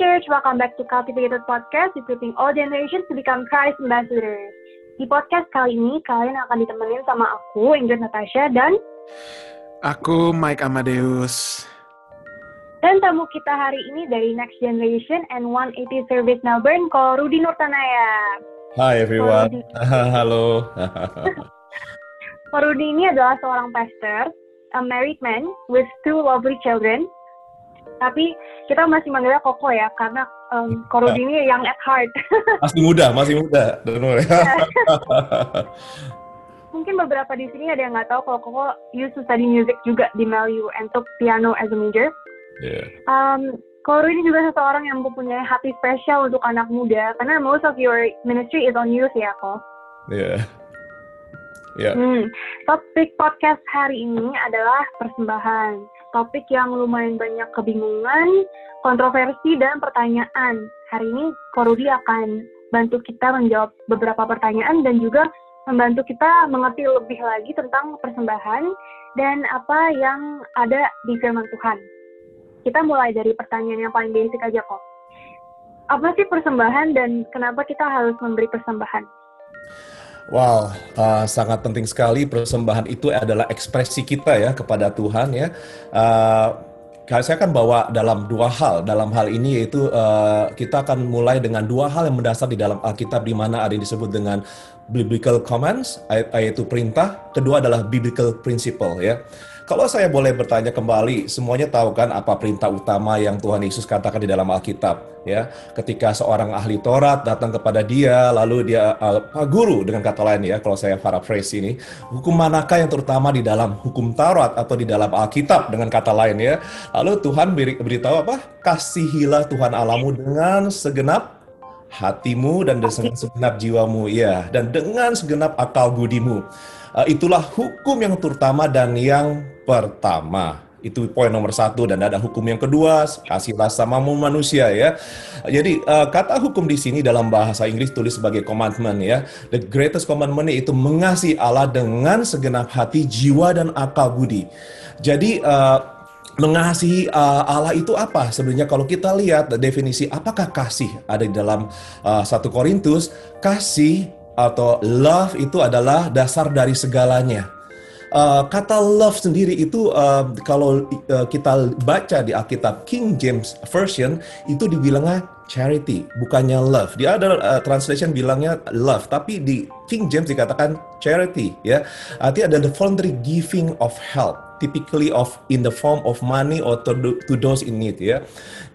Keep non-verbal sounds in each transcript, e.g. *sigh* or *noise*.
Church, welcome back to Cultivated Podcast, equipping all generations to become Christ ambassadors. Di podcast kali ini, kalian akan ditemenin sama aku, Ingrid Natasha, dan... Aku, Mike Amadeus. Dan tamu kita hari ini dari Next Generation and 180 Service Melbourne, Ko Rudy Nurtanaya. Hi everyone. *laughs* Halo. Ko Rudy ini adalah seorang pastor, a married man with two lovely children, tapi kita masih manggilnya Koko ya karena um, Korudi ini young at heart. *laughs* masih muda, masih muda. *laughs* Mungkin beberapa di sini ada yang nggak tahu kalau Koko used to study music juga di Melu and took piano as a major. Yeah. Um, Koro ini juga seseorang yang mempunyai hati spesial untuk anak muda karena most of your ministry is on youth ya, Ko. Yeah. Yeah. Hmm. Topik podcast hari ini adalah persembahan topik yang lumayan banyak kebingungan, kontroversi, dan pertanyaan. Hari ini Korudi akan bantu kita menjawab beberapa pertanyaan dan juga membantu kita mengerti lebih lagi tentang persembahan dan apa yang ada di firman Tuhan. Kita mulai dari pertanyaan yang paling basic aja kok. Apa sih persembahan dan kenapa kita harus memberi persembahan? Wow, uh, sangat penting sekali persembahan itu adalah ekspresi kita ya kepada Tuhan ya. Uh, saya akan bawa dalam dua hal. Dalam hal ini yaitu uh, kita akan mulai dengan dua hal yang mendasar di dalam Alkitab di mana ada yang disebut dengan biblical commands yaitu perintah. Kedua adalah biblical principle ya. Kalau saya boleh bertanya kembali, semuanya tahu kan apa perintah utama yang Tuhan Yesus katakan di dalam Alkitab, ya? Ketika seorang ahli Taurat datang kepada dia, lalu dia uh, Guru dengan kata lain ya, kalau saya paraphrase ini, hukum manakah yang terutama di dalam hukum Taurat atau di dalam Alkitab dengan kata lain ya? Lalu Tuhan beri, beritahu apa? Kasihilah Tuhan Alamu dengan segenap hatimu dan dengan segenap jiwamu, ya, dan dengan segenap akal budimu. Uh, itulah hukum yang terutama dan yang pertama. Itu poin nomor satu dan ada hukum yang kedua kasihlah sama manusia ya. Jadi uh, kata hukum di sini dalam bahasa Inggris tulis sebagai commandment ya. The greatest commandment itu mengasihi Allah dengan segenap hati, jiwa dan akal budi. Jadi uh, mengasihi uh, Allah itu apa? Sebenarnya kalau kita lihat definisi apakah kasih ada di dalam uh, 1 Korintus, kasih atau love itu adalah dasar dari segalanya. Uh, kata love sendiri itu uh, kalau uh, kita baca di Alkitab King James Version itu dibilangnya charity, bukannya love. Di other uh, translation bilangnya love, tapi di King James dikatakan charity, ya. Artinya ada the voluntary giving of help typically of in the form of money or to, to those in need ya.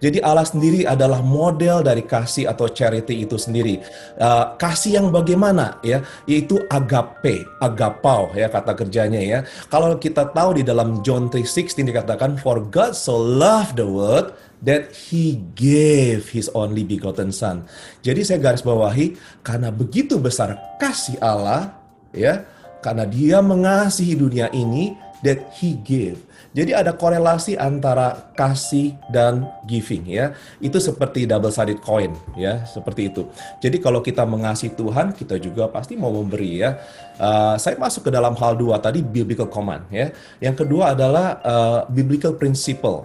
Jadi Allah sendiri adalah model dari kasih atau charity itu sendiri. Uh, kasih yang bagaimana ya? Yaitu agape, agapau ya kata kerjanya ya. Kalau kita tahu di dalam John 3:16 dikatakan for God so loved the world that he gave his only begotten son. Jadi saya garis bawahi karena begitu besar kasih Allah ya, karena dia mengasihi dunia ini that he gave. Jadi ada korelasi antara kasih dan giving ya. Itu seperti double sided coin ya, seperti itu. Jadi kalau kita mengasihi Tuhan, kita juga pasti mau memberi ya. Uh, saya masuk ke dalam hal dua tadi biblical command ya. Yang kedua adalah uh, biblical principle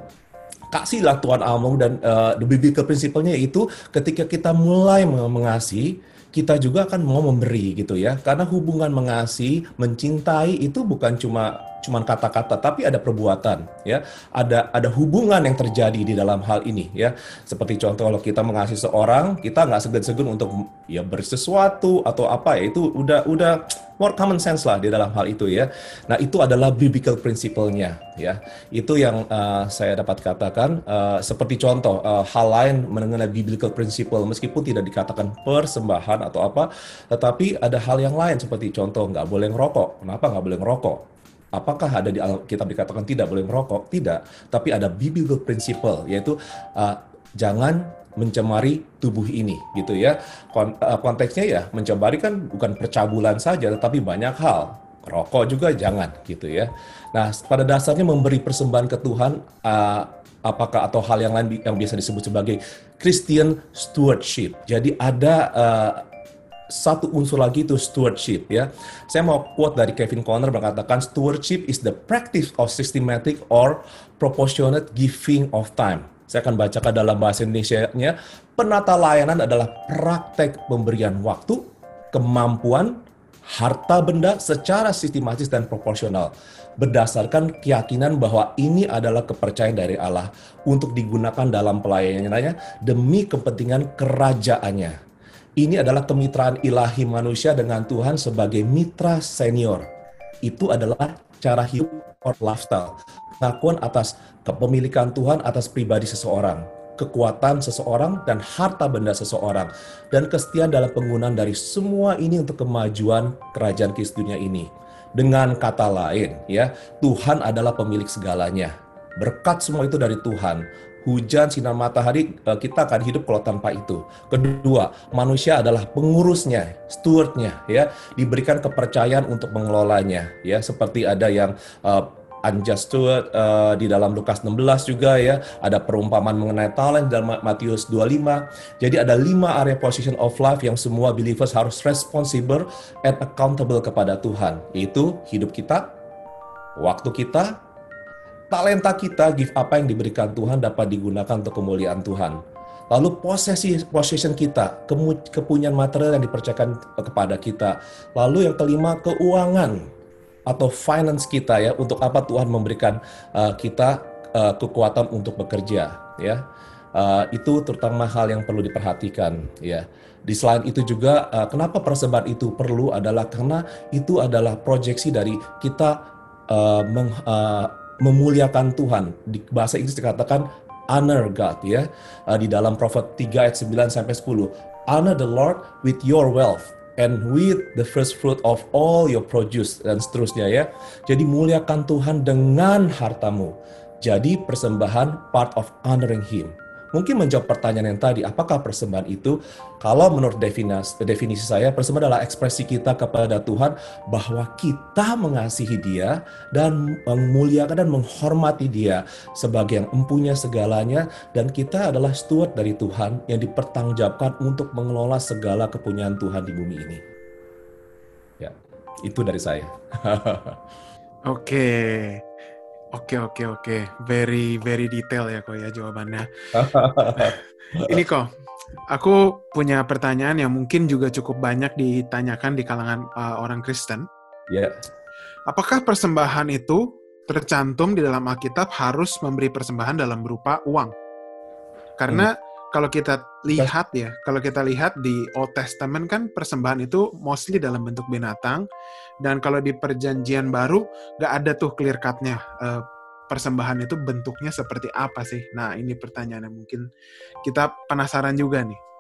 kasihlah Tuhan Allahmu dan uh, the biblical principle-nya itu ketika kita mulai mengasihi kita juga akan mau memberi gitu ya karena hubungan mengasihi mencintai itu bukan cuma cuma kata-kata tapi ada perbuatan ya. Ada ada hubungan yang terjadi di dalam hal ini ya. Seperti contoh kalau kita mengasihi seorang kita nggak segan-segan untuk ya bersesuatu atau apa ya. Itu udah udah more common sense lah di dalam hal itu ya. Nah itu adalah biblical principle-nya ya. Itu yang uh, saya dapat katakan uh, seperti contoh uh, hal lain mengenai biblical principle meskipun tidak dikatakan persembahan atau apa tetapi ada hal yang lain seperti contoh nggak boleh ngerokok. Kenapa nggak boleh ngerokok Apakah ada di Alkitab dikatakan tidak boleh merokok? Tidak. Tapi ada biblical principle yaitu uh, jangan mencemari tubuh ini gitu ya. Uh, konteksnya ya mencemari kan bukan percabulan saja tetapi banyak hal. Rokok juga jangan gitu ya. Nah, pada dasarnya memberi persembahan ke Tuhan uh, apakah atau hal yang lain yang biasa disebut sebagai Christian stewardship. Jadi ada uh, satu unsur lagi itu stewardship ya. Saya mau quote dari Kevin Conner mengatakan stewardship is the practice of systematic or proportionate giving of time, Saya akan bacakan dalam bahasa Indonesia-nya. Penata layanan adalah praktek pemberian waktu, kemampuan, harta benda secara sistematis dan proporsional berdasarkan keyakinan bahwa ini adalah kepercayaan dari Allah untuk digunakan dalam pelayanannya demi kepentingan kerajaannya. Ini adalah kemitraan ilahi manusia dengan Tuhan sebagai mitra senior. Itu adalah cara hidup or lifestyle. Pengakuan atas kepemilikan Tuhan atas pribadi seseorang, kekuatan seseorang, dan harta benda seseorang, dan kesetiaan dalam penggunaan dari semua ini untuk kemajuan kerajaan Kristus dunia ini. Dengan kata lain, ya, Tuhan adalah pemilik segalanya. Berkat semua itu dari Tuhan. Hujan, sinar matahari, eh, kita akan hidup kalau tanpa itu. Kedua, manusia adalah pengurusnya, stewardnya, ya, diberikan kepercayaan untuk mengelolanya, ya, seperti ada yang uh, unjust steward uh, di dalam Lukas 16 juga ya. Ada perumpamaan mengenai talent dalam Matius 25 jadi ada lima area position of life yang semua believers harus responsible and accountable kepada Tuhan. Yaitu hidup kita waktu kita talenta kita gift apa yang diberikan Tuhan dapat digunakan untuk kemuliaan Tuhan. Lalu posesi possession kita, kepunyaan material yang dipercayakan kepada kita. Lalu yang kelima, keuangan atau finance kita ya untuk apa Tuhan memberikan uh, kita uh, kekuatan untuk bekerja ya. Uh, itu terutama hal yang perlu diperhatikan ya. Di selain itu juga kenapa persembahan itu perlu adalah karena itu adalah proyeksi dari kita uh, meng, uh, memuliakan Tuhan di bahasa Inggris dikatakan honor God ya uh, di dalam Prophet 3 ayat 9 sampai 10 honor the Lord with your wealth and with the first fruit of all your produce dan seterusnya ya. Jadi muliakan Tuhan dengan hartamu. Jadi persembahan part of honoring him. Mungkin menjawab pertanyaan yang tadi, apakah persembahan itu? Kalau menurut definisi, definisi saya, persembahan adalah ekspresi kita kepada Tuhan bahwa kita mengasihi Dia dan memuliakan dan menghormati Dia sebagai yang empunya segalanya dan kita adalah steward dari Tuhan yang dipertanggungjawabkan untuk mengelola segala kepunyaan Tuhan di bumi ini. Ya, itu dari saya. *laughs* Oke. Oke oke oke, very very detail ya kok ya jawabannya. *laughs* Ini kok, aku punya pertanyaan yang mungkin juga cukup banyak ditanyakan di kalangan uh, orang Kristen. Ya. Yeah. Apakah persembahan itu tercantum di dalam Alkitab harus memberi persembahan dalam berupa uang? Karena hmm kalau kita lihat ya, kalau kita lihat di Old Testament kan persembahan itu mostly dalam bentuk binatang, dan kalau di Perjanjian Baru nggak ada tuh clear cut-nya uh, persembahan itu bentuknya seperti apa sih? Nah ini pertanyaan yang mungkin kita penasaran juga nih.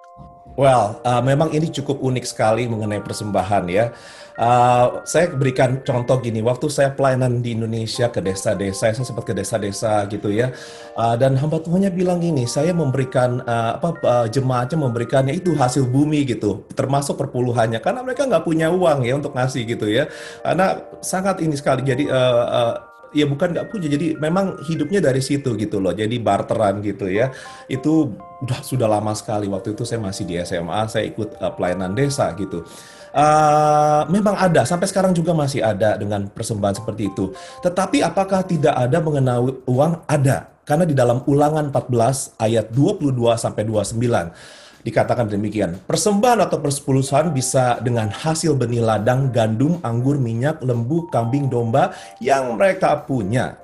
Well, uh, memang ini cukup unik sekali mengenai persembahan ya. Uh, saya berikan contoh gini, waktu saya pelayanan di Indonesia ke desa-desa, saya sempat ke desa-desa gitu ya, uh, dan hamba Tuhannya bilang gini, saya memberikan uh, apa uh, jemaatnya memberikannya itu hasil bumi gitu, termasuk perpuluhannya, karena mereka nggak punya uang ya untuk ngasih gitu ya, karena sangat ini sekali, jadi uh, uh, ya bukan nggak punya. Jadi memang hidupnya dari situ gitu loh. Jadi barteran gitu ya. Itu udah sudah lama sekali. Waktu itu saya masih di SMA saya ikut uh, pelayanan desa gitu. Uh, memang ada sampai sekarang juga masih ada dengan persembahan seperti itu. Tetapi apakah tidak ada mengenai uang? Ada. Karena di dalam ulangan 14 ayat 22 sampai 29 dikatakan demikian. Persembahan atau persepuluhan bisa dengan hasil benih ladang, gandum, anggur, minyak, lembu, kambing, domba yang mereka punya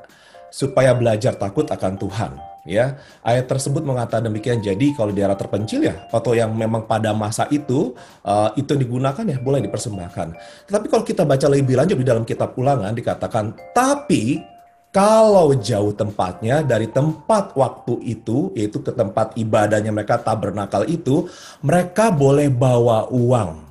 supaya belajar takut akan Tuhan. Ya, ayat tersebut mengatakan demikian. Jadi kalau di daerah terpencil ya, atau yang memang pada masa itu uh, itu digunakan ya boleh dipersembahkan. Tetapi kalau kita baca lebih lanjut di dalam kitab Ulangan dikatakan, tapi kalau jauh tempatnya dari tempat waktu itu, yaitu ke tempat ibadahnya mereka tabernakal itu, mereka boleh bawa uang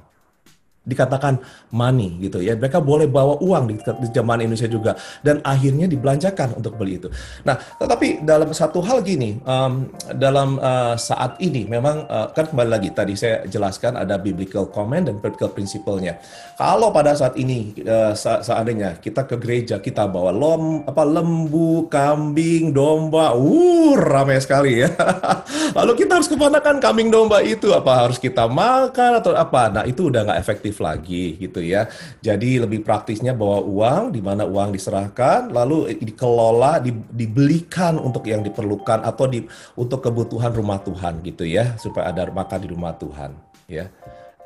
dikatakan money gitu ya. Mereka boleh bawa uang di, di zaman Indonesia juga dan akhirnya dibelanjakan untuk beli itu. Nah, tetapi dalam satu hal gini, um, dalam uh, saat ini memang uh, kan kembali lagi tadi saya jelaskan ada biblical comment dan biblical principle-nya. Kalau pada saat ini uh, seandainya kita ke gereja kita bawa lom apa lembu, kambing, domba, uh ramai sekali ya. *laughs* Lalu kita harus ke mana kan kambing domba itu apa harus kita makan atau apa? Nah, itu udah nggak efektif produktif lagi gitu ya. Jadi lebih praktisnya bawa uang, di mana uang diserahkan, lalu dikelola, di, dibelikan untuk yang diperlukan atau di untuk kebutuhan rumah Tuhan gitu ya, supaya ada makan di rumah Tuhan ya.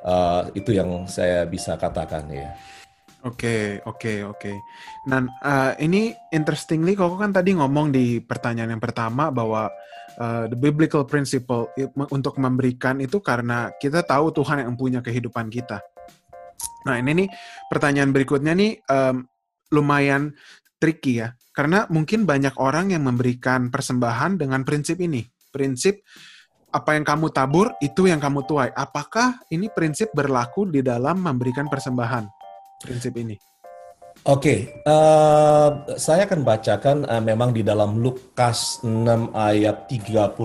Uh, itu yang saya bisa katakan ya. Oke, okay, oke, okay, oke. Okay. Nah, uh, ini interestingly, kok kan tadi ngomong di pertanyaan yang pertama bahwa uh, the biblical principle untuk memberikan itu karena kita tahu Tuhan yang punya kehidupan kita. Nah, ini nih pertanyaan berikutnya nih um, lumayan tricky ya, karena mungkin banyak orang yang memberikan persembahan dengan prinsip ini, prinsip apa yang kamu tabur itu yang kamu tuai. Apakah ini prinsip berlaku di dalam memberikan persembahan? prinsip ini? Oke, okay, uh, eh, saya akan bacakan uh, memang di dalam Lukas 6 ayat 38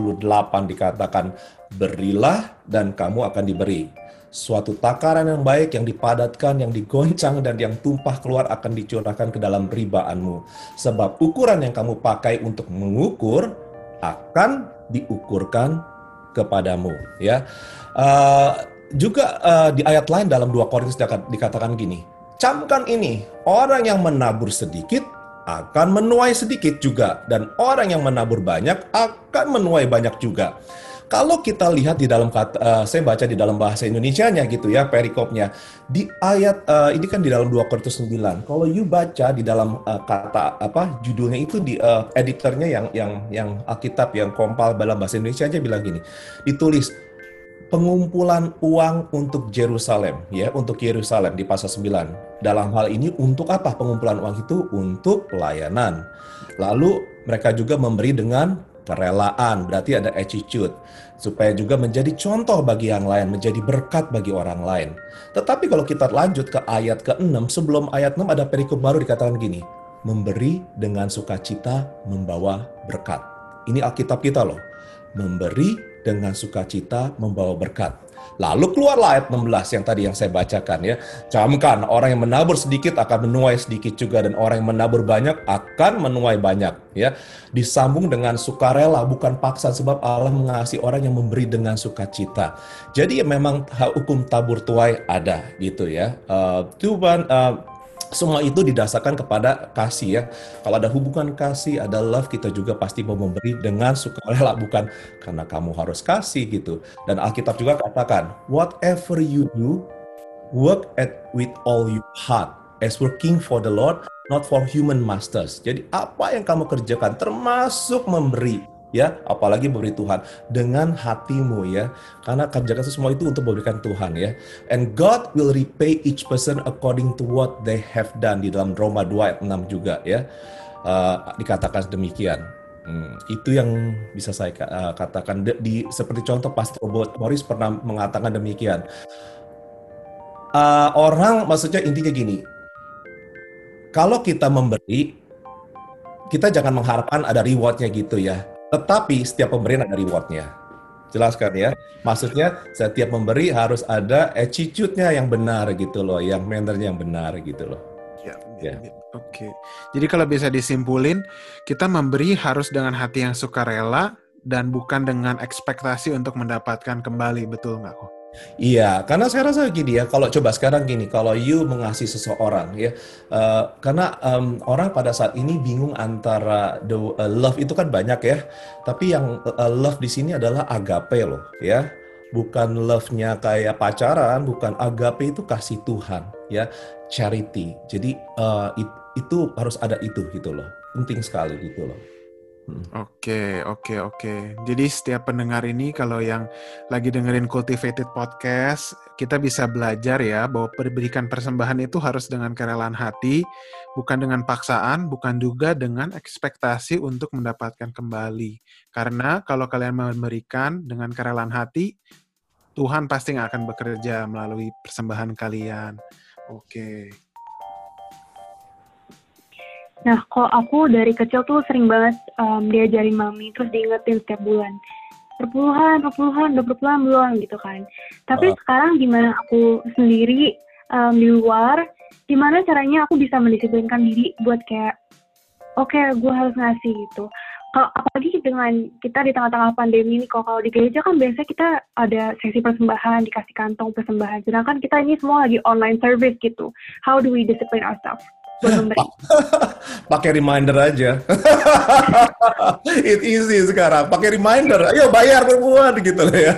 dikatakan, Berilah dan kamu akan diberi. Suatu takaran yang baik, yang dipadatkan, yang digoncang, dan yang tumpah keluar akan dicurahkan ke dalam ribaanmu. Sebab ukuran yang kamu pakai untuk mengukur akan diukurkan kepadamu. Ya, uh, Juga uh, di ayat lain dalam 2 Korintus dikatakan gini, Camkan ini, orang yang menabur sedikit akan menuai sedikit juga, dan orang yang menabur banyak akan menuai banyak juga. Kalau kita lihat di dalam kata, uh, saya baca di dalam bahasa Indonesia-nya gitu ya, perikopnya. Di ayat, uh, ini kan di dalam 2 Korintus 9. Kalau you baca di dalam uh, kata, apa, judulnya itu di uh, editornya yang yang yang Alkitab, yang kompal dalam bahasa Indonesia aja bilang gini. Ditulis, pengumpulan uang untuk Jerusalem ya untuk Yerusalem di pasal 9. Dalam hal ini untuk apa pengumpulan uang itu? Untuk pelayanan. Lalu mereka juga memberi dengan kerelaan, berarti ada attitude supaya juga menjadi contoh bagi yang lain, menjadi berkat bagi orang lain. Tetapi kalau kita lanjut ke ayat ke-6, sebelum ayat 6 ada perikop baru dikatakan gini, memberi dengan sukacita membawa berkat. Ini Alkitab kita loh. Memberi dengan sukacita membawa berkat. Lalu keluarlah ayat 16 yang tadi yang saya bacakan ya. Camkan orang yang menabur sedikit akan menuai sedikit juga dan orang yang menabur banyak akan menuai banyak ya. Disambung dengan sukarela bukan paksa sebab Allah mengasihi orang yang memberi dengan sukacita. Jadi ya memang hukum tabur tuai ada gitu ya. Uh, Tuhan uh, semua itu didasarkan kepada kasih ya. Kalau ada hubungan kasih, ada love, kita juga pasti mau memberi dengan sukarela, bukan karena kamu harus kasih gitu. Dan Alkitab juga katakan, whatever you do, work at with all your heart as working for the Lord, not for human masters. Jadi apa yang kamu kerjakan, termasuk memberi, ya apalagi memberi Tuhan dengan hatimu ya. Karena kerjakan semua itu untuk memberikan Tuhan ya. And God will repay each person according to what they have done. Di dalam Roma 2 ayat 6 juga ya. Uh, dikatakan demikian Hmm, itu yang bisa saya uh, katakan. Di, di seperti contoh Pastor Morris pernah mengatakan demikian. Uh, orang maksudnya intinya gini, kalau kita memberi, kita jangan mengharapkan ada rewardnya gitu ya. Tetapi setiap pemberian ada rewardnya. Jelaskan ya. Maksudnya setiap memberi harus ada attitude-nya yang benar gitu loh, yang mannernya yang benar gitu loh. Ya, ya. ya. Oke. Okay. Jadi kalau bisa disimpulin, kita memberi harus dengan hati yang sukarela dan bukan dengan ekspektasi untuk mendapatkan kembali, betul nggak kok? Iya, karena saya rasa gini ya, kalau coba sekarang gini, kalau you mengasihi seseorang ya, uh, karena um, orang pada saat ini bingung antara the uh, love itu kan banyak ya, tapi yang uh, love di sini adalah agape loh ya, bukan love-nya kayak pacaran, bukan agape itu kasih Tuhan ya, charity. Jadi uh, it, itu harus ada itu gitu loh, penting sekali gitu loh. Oke, oke, oke. Jadi setiap pendengar ini kalau yang lagi dengerin Cultivated Podcast, kita bisa belajar ya bahwa berikan persembahan itu harus dengan kerelaan hati, bukan dengan paksaan, bukan juga dengan ekspektasi untuk mendapatkan kembali. Karena kalau kalian memberikan dengan kerelaan hati, Tuhan pasti akan bekerja melalui persembahan kalian. Oke. Nah, kalau aku dari kecil tuh sering banget um, diajarin mami, terus diingetin setiap bulan. Perpuluhan, perpuluhan, udah perpuluhan belum gitu kan. Tapi uh. sekarang gimana aku sendiri um, di luar, gimana caranya aku bisa mendisiplinkan diri buat kayak, oke okay, gue harus ngasih gitu. kalau apalagi dengan kita di tengah-tengah pandemi ini kok kalau di gereja kan biasanya kita ada sesi persembahan dikasih kantong persembahan sedangkan kita ini semua lagi online service gitu how do we discipline ourselves *laughs* pakai reminder aja. *laughs* It easy sekarang. Pakai reminder. Ayo bayar perpuluhan gitu ya.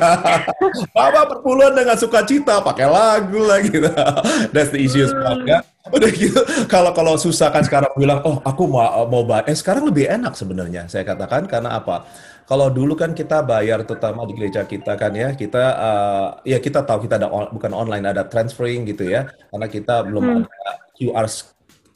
*laughs* Bapak perpuluhan dengan sukacita. Pakai lagu lagi. Gitu. That's the easiest part kan. Udah gitu. Kalau kalau susah kan sekarang bilang, oh aku mau mau bayar. Eh sekarang lebih enak sebenarnya. Saya katakan karena apa? Kalau dulu kan kita bayar terutama di gereja kita kan ya, kita uh, ya kita tahu kita ada on, bukan online ada transferring gitu ya, karena kita belum hmm. ada QR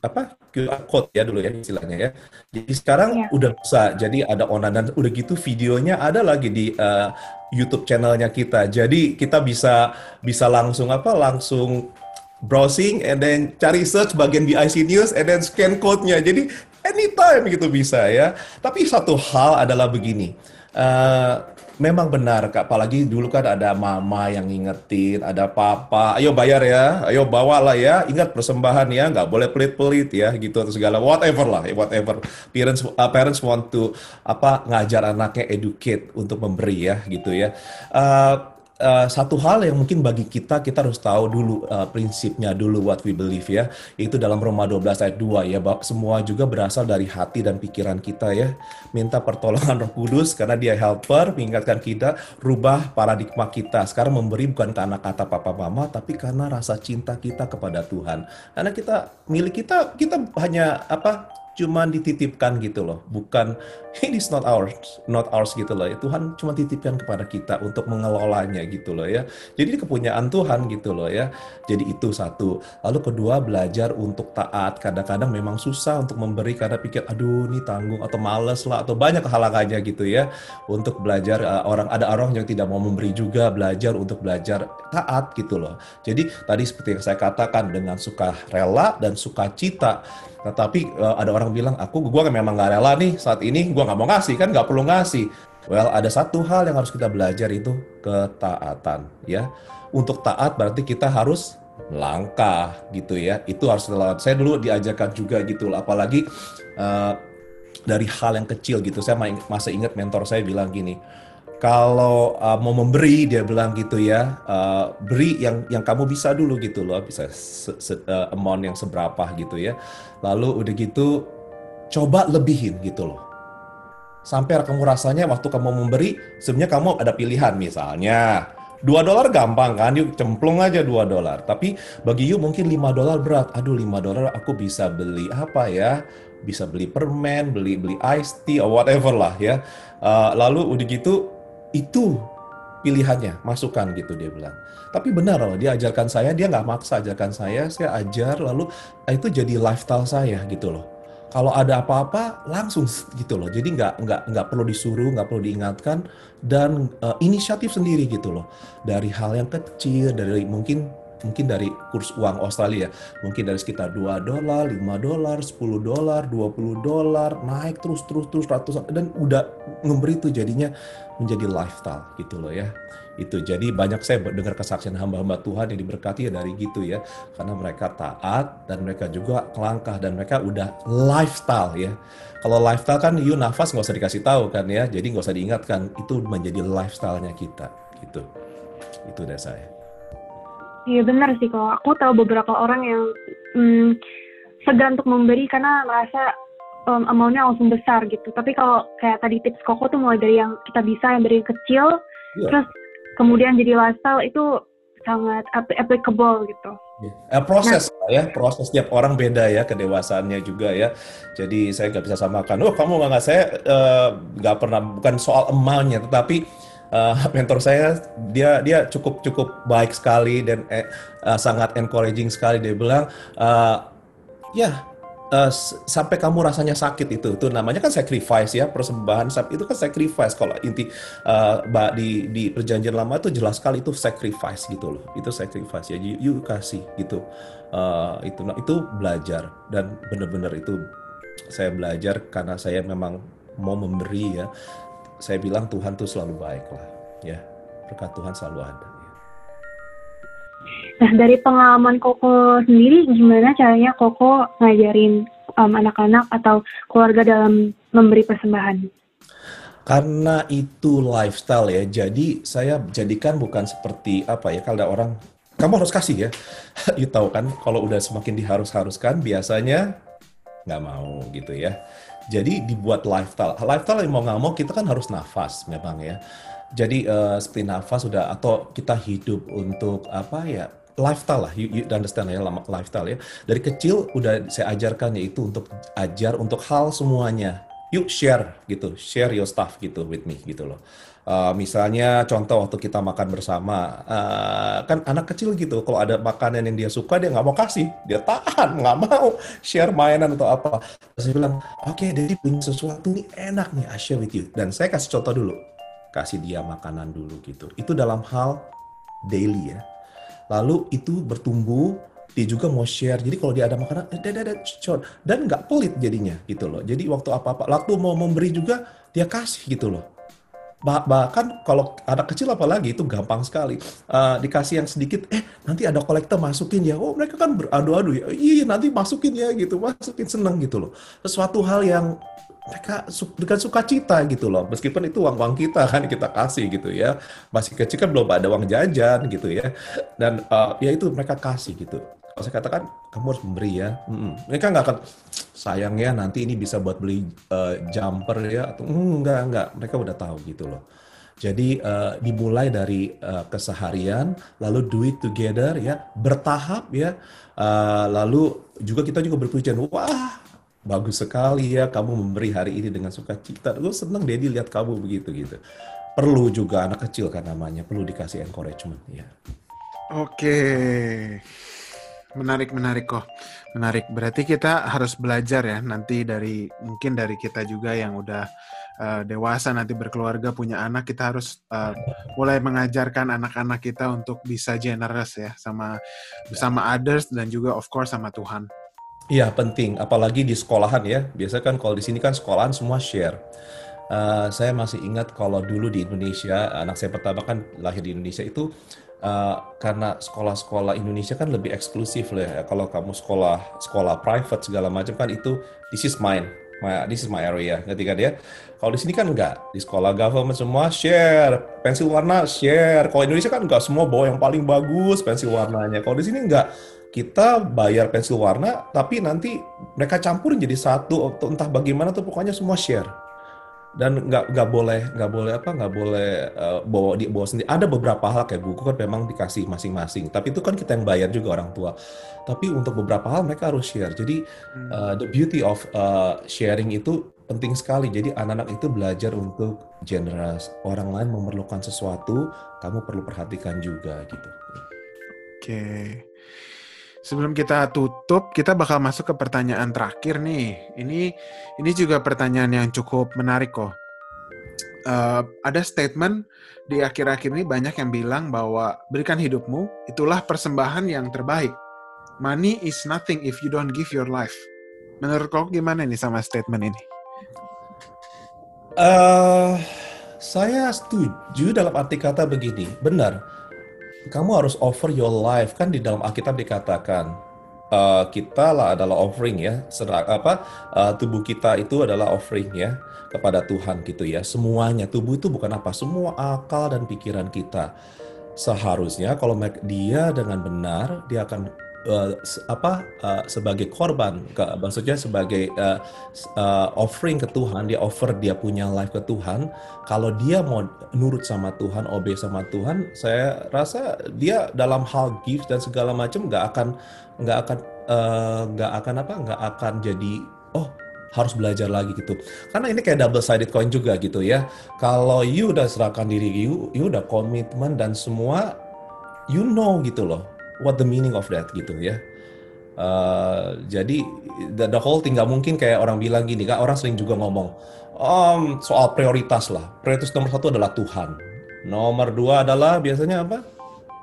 apa QR code ya dulu ya istilahnya ya. Jadi sekarang ya. udah bisa. Jadi ada online dan udah gitu videonya ada lagi di uh, YouTube channelnya kita. Jadi kita bisa bisa langsung apa langsung browsing and then cari search bagian BIC News and then scan code-nya. Jadi anytime gitu bisa ya. Tapi satu hal adalah begini. Uh, memang benar, Kak. Apalagi dulu kan ada mama yang ngingetin, ada papa, ayo bayar ya, ayo bawa lah ya, ingat persembahan ya, nggak boleh pelit-pelit ya, gitu atau segala whatever lah, whatever. Parents uh, parents want to apa ngajar anaknya educate untuk memberi ya, gitu ya. Uh, uh, satu hal yang mungkin bagi kita kita harus tahu dulu uh, prinsipnya dulu what we believe ya. Itu dalam Roma 12 ayat 2 ya bahwa semua juga berasal dari hati dan pikiran kita ya. Minta pertolongan Roh Kudus karena dia helper mengingatkan kita rubah paradigma kita. Sekarang memberi bukan karena kata papa mama tapi karena rasa cinta kita kepada Tuhan. Karena kita milik kita kita hanya apa cuma dititipkan gitu loh, bukan ini is not ours, not ours gitu loh. Ya. Tuhan cuma titipkan kepada kita untuk mengelolanya gitu loh ya. Jadi kepunyaan Tuhan gitu loh ya. Jadi itu satu. Lalu kedua belajar untuk taat. Kadang-kadang memang susah untuk memberi karena pikir aduh ini tanggung atau males lah atau banyak halangannya gitu ya. Untuk belajar uh, orang ada orang yang tidak mau memberi juga belajar untuk belajar taat gitu loh. Jadi tadi seperti yang saya katakan dengan suka rela dan sukacita Nah, tapi uh, ada orang bilang, aku gue memang nggak rela nih saat ini, gue nggak mau ngasih kan, nggak perlu ngasih. Well, ada satu hal yang harus kita belajar itu ketaatan, ya. Untuk taat berarti kita harus langkah gitu ya. Itu harus dilakukan. Saya dulu diajarkan juga gitu, apalagi uh, dari hal yang kecil gitu. Saya masih ingat mentor saya bilang gini, kalau uh, mau memberi dia bilang gitu ya uh, beri yang yang kamu bisa dulu gitu loh bisa se, se, uh, amount yang seberapa gitu ya. Lalu udah gitu coba lebihin gitu loh. Sampai kamu rasanya waktu kamu memberi sebenarnya kamu ada pilihan. Misalnya dua dolar gampang kan yuk cemplung aja dua dolar. Tapi bagi you mungkin lima dolar berat. Aduh lima dolar aku bisa beli apa ya? Bisa beli permen beli beli ice tea or whatever lah ya. Uh, lalu udah gitu itu pilihannya, masukan gitu dia bilang. Tapi benar loh, dia ajarkan saya, dia nggak maksa ajarkan saya, saya ajar, lalu ah, itu jadi lifestyle saya gitu loh. Kalau ada apa-apa langsung gitu loh, jadi nggak nggak nggak perlu disuruh, nggak perlu diingatkan, dan uh, inisiatif sendiri gitu loh. Dari hal yang kecil, dari mungkin mungkin dari kurs uang Australia mungkin dari sekitar 2 dolar, 5 dolar, 10 dolar, 20 dolar naik terus terus terus ratusan dan udah memberi itu jadinya menjadi lifestyle gitu loh ya. Itu jadi banyak saya dengar kesaksian hamba-hamba Tuhan yang diberkati ya dari gitu ya. Karena mereka taat dan mereka juga kelangkah dan mereka udah lifestyle ya. Kalau lifestyle kan you nafas nggak usah dikasih tahu kan ya. Jadi nggak usah diingatkan. Itu menjadi lifestylenya kita gitu. Itu dari saya Iya benar sih kalau aku tahu beberapa orang yang hmm, segan untuk memberi karena merasa um, amountnya langsung besar gitu. Tapi kalau kayak tadi tips Koko tuh mulai dari yang kita bisa yang dari kecil, yeah. terus kemudian jadi lifestyle itu sangat applicable gitu. Yeah. proses nah, ya, proses tiap orang beda ya kedewasaannya juga ya. Jadi saya nggak bisa samakan. Oh kamu nggak saya eh, nggak uh, pernah bukan soal amountnya, tetapi uh, mentor saya dia dia cukup cukup baik sekali dan uh, sangat encouraging sekali. Dia bilang uh, ya uh, sampai kamu rasanya sakit itu itu namanya kan sacrifice ya persembahan itu kan sacrifice. Kalau inti uh, di di perjanjian lama itu jelas sekali itu sacrifice gitu loh itu sacrifice ya you, you kasih gitu. Uh, itu nah, itu belajar dan benar-benar itu saya belajar karena saya memang mau memberi ya saya bilang Tuhan tuh selalu baik lah ya berkat Tuhan selalu ada ya. Nah dari pengalaman Koko sendiri gimana caranya Koko ngajarin um, anak-anak atau keluarga dalam memberi persembahan? Karena itu lifestyle ya, jadi saya jadikan bukan seperti apa ya, kalau ada orang, kamu harus kasih ya. *laughs* you tahu kan, kalau udah semakin diharus-haruskan, biasanya nggak mau gitu ya. Jadi dibuat lifestyle. Lifestyle yang mau nggak mau kita kan harus nafas memang ya. Jadi uh, seperti nafas sudah atau kita hidup untuk apa ya lifestyle lah, you, you understand ya lifestyle ya. Dari kecil udah saya ajarkan yaitu untuk ajar untuk hal semuanya yuk share gitu, share your stuff gitu with me gitu loh. Uh, misalnya contoh waktu kita makan bersama, uh, kan anak kecil gitu, kalau ada makanan yang dia suka dia nggak mau kasih, dia tahan *laughs* nggak mau share mainan atau apa. Terus saya bilang, oke, okay, Daddy punya sesuatu nih enak nih, I share with you. Dan saya kasih contoh dulu, kasih dia makanan dulu gitu. Itu dalam hal daily ya. Lalu itu bertumbuh dia juga mau share. Jadi kalau dia ada makanan, eh, dan nggak pelit jadinya gitu loh. Jadi waktu apa-apa, waktu mau memberi juga dia kasih gitu loh. Bah bahkan kalau anak kecil apalagi itu gampang sekali uh, dikasih yang sedikit, eh nanti ada kolektor masukin ya. Oh mereka kan beradu-adu ya. Iya nanti masukin ya gitu, masukin seneng gitu loh. Sesuatu hal yang mereka dengan sukacita gitu loh meskipun itu uang uang kita kan kita kasih gitu ya masih kecil kan belum ada uang jajan gitu ya dan uh, ya itu mereka kasih gitu kalau saya katakan kamu harus memberi ya. Mereka nggak akan sayang ya nanti ini bisa buat beli uh, jumper ya atau mm, enggak enggak. Mereka udah tahu gitu loh. Jadi uh, dimulai dari uh, keseharian lalu do it together ya bertahap ya uh, lalu juga kita juga bertujuan wah bagus sekali ya kamu memberi hari ini dengan sukacita. Gue seneng Dedi lihat kamu begitu gitu. Perlu juga anak kecil kan namanya perlu dikasih encouragement ya. Oke Menarik, menarik kok. Menarik. Berarti kita harus belajar ya nanti dari mungkin dari kita juga yang udah uh, dewasa nanti berkeluarga punya anak kita harus uh, mulai mengajarkan anak-anak kita untuk bisa generous ya sama sama others dan juga of course sama Tuhan. Iya penting, apalagi di sekolahan ya. Biasa kan kalau di sini kan sekolahan semua share. Uh, saya masih ingat kalau dulu di Indonesia, anak saya pertama kan lahir di Indonesia itu uh, karena sekolah-sekolah Indonesia kan lebih eksklusif lah ya. Kalau kamu sekolah sekolah private segala macam kan itu this is mine, my, this is my area, ngerti kan ya? Kalau di sini kan enggak, di sekolah government semua share, pensil warna share. Kalau Indonesia kan enggak semua bawa yang paling bagus pensil warnanya. Kalau di sini enggak, kita bayar pensil warna, tapi nanti mereka campurin jadi satu, entah bagaimana tuh pokoknya semua share dan nggak nggak boleh nggak boleh apa nggak boleh uh, bawa di bawa sendiri ada beberapa hal kayak buku kan memang dikasih masing-masing. Tapi itu kan kita yang bayar juga orang tua. Tapi untuk beberapa hal mereka harus share. Jadi uh, the beauty of uh, sharing itu penting sekali. Jadi anak-anak itu belajar untuk generous. Orang lain memerlukan sesuatu kamu perlu perhatikan juga gitu. Oke. okay. Sebelum kita tutup, kita bakal masuk ke pertanyaan terakhir nih. Ini ini juga pertanyaan yang cukup menarik kok. Uh, ada statement di akhir-akhir ini banyak yang bilang bahwa berikan hidupmu itulah persembahan yang terbaik. Money is nothing if you don't give your life. Menurut kau gimana nih sama statement ini? Uh, saya setuju dalam arti kata begini, benar kamu harus offer your life. Kan di dalam Alkitab dikatakan uh, kita lah adalah offering ya. Serak, apa uh, tubuh kita itu adalah offering ya kepada Tuhan gitu ya. Semuanya tubuh itu bukan apa semua akal dan pikiran kita. Seharusnya kalau dia dengan benar dia akan uh, apa uh, sebagai korban ke, maksudnya sebagai uh, uh, offering ke Tuhan dia offer dia punya life ke Tuhan kalau dia mau nurut sama Tuhan obey sama Tuhan saya rasa dia dalam hal gift dan segala macam nggak akan nggak akan nggak uh, akan apa nggak akan jadi oh harus belajar lagi gitu. Karena ini kayak double sided coin juga gitu ya. Kalau you udah serahkan diri you, you udah komitmen dan semua you know gitu loh what the meaning of that gitu ya. Uh, jadi the, the whole thing nggak mungkin kayak orang bilang gini kan orang sering juga ngomong um, soal prioritas lah. Prioritas nomor satu adalah Tuhan. Nomor dua adalah biasanya apa?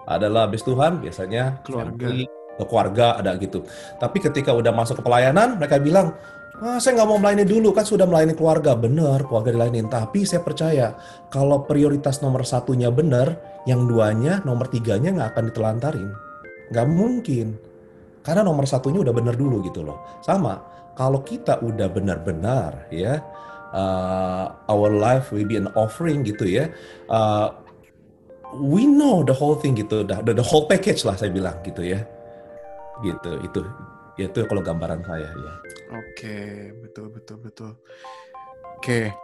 Adalah habis Tuhan biasanya keluarga. family, keluarga ada gitu. Tapi ketika udah masuk ke pelayanan mereka bilang ah, saya nggak mau melayani dulu kan sudah melayani keluarga. Benar keluarga dilayani tapi saya percaya kalau prioritas nomor satunya benar yang duanya nomor tiganya nggak akan ditelantarin Nggak mungkin. Karena nomor satunya udah benar dulu gitu loh. Sama, kalau kita udah benar-benar ya, uh, our life will be an offering gitu ya. Uh, we know the whole thing gitu, the, the whole package lah saya bilang gitu ya. Gitu, itu itu kalau gambaran saya ya. Oke, betul betul betul. Oke.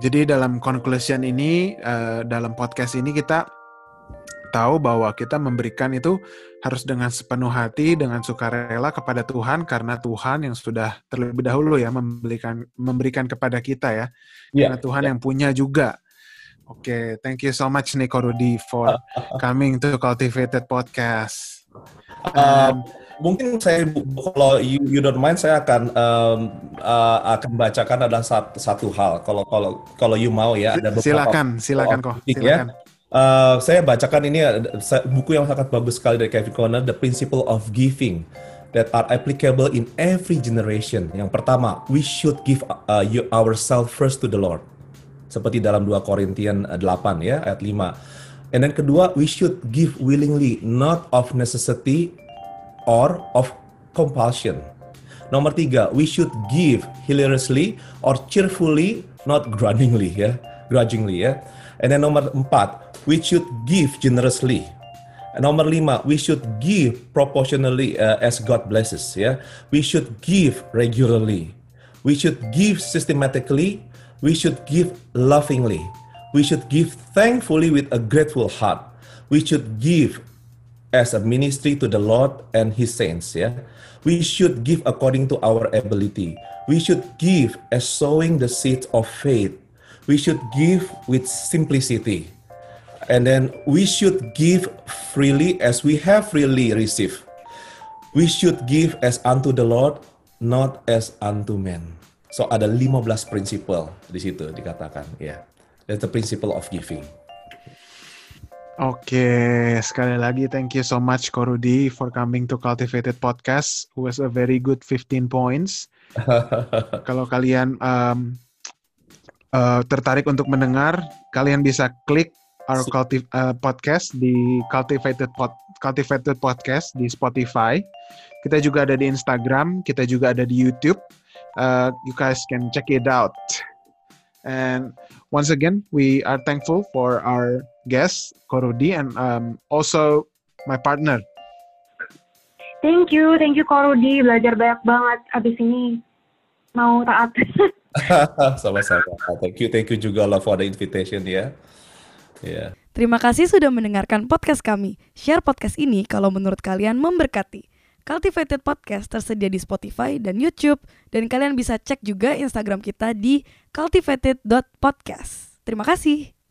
Jadi dalam conclusion ini uh, dalam podcast ini kita tahu bahwa kita memberikan itu harus dengan sepenuh hati, dengan sukarela kepada Tuhan karena Tuhan yang sudah terlebih dahulu ya memberikan memberikan kepada kita ya. Yeah. Karena Tuhan yeah. yang punya juga. Oke, okay, thank you so much Nico Rudy for coming to Cultivated Podcast. Uh, mungkin saya kalau you, you don't mind saya akan um, uh, akan bacakan ada satu, satu hal kalau kalau kalau you mau ya ada beberapa silakan silakan kok ya. silakan. Ya. Uh, saya bacakan ini buku yang sangat bagus sekali dari Kevin Conner, The Principle of Giving that are applicable in every generation. Yang pertama, we should give uh, ourselves first to the Lord. Seperti dalam 2 Korintian 8 ya, ayat 5. And then kedua, we should give willingly, not of necessity or of compulsion. Nomor tiga, we should give hilariously or cheerfully, not grudgingly ya, grudgingly ya. And then nomor empat, we should give generously. Nomor lima, we should give proportionally uh, as God blesses. Ya, we should give regularly. We should give systematically. We should give lovingly. We should give thankfully with a grateful heart. We should give as a ministry to the Lord and His saints. Yeah, we should give according to our ability. We should give as sowing the seeds of faith. We should give with simplicity And then we should give freely as we have freely received. We should give as unto the Lord, not as unto men. So ada 15 prinsipal di situ dikatakan, ya. Yeah. That's the principle of giving. Oke, sekali lagi thank you so much Korudi for coming to Cultivated Podcast. It was a very good 15 points. *laughs* Kalau kalian um, uh, tertarik untuk mendengar, kalian bisa klik our cultiv uh, podcast di Cultivated Pod Cultivated Podcast di Spotify. Kita juga ada di Instagram, kita juga ada di YouTube. Uh, you guys can check it out. And once again, we are thankful for our guest Korudi and um, also my partner. Thank you, thank you Korudi. Belajar banyak banget abis ini. Mau taat. *laughs* *laughs* Sama-sama. Thank you, thank you juga lah for the invitation ya. Yeah. Terima kasih sudah mendengarkan podcast kami. Share podcast ini kalau menurut kalian memberkati. Cultivated Podcast tersedia di Spotify dan YouTube dan kalian bisa cek juga Instagram kita di cultivated.podcast. Terima kasih.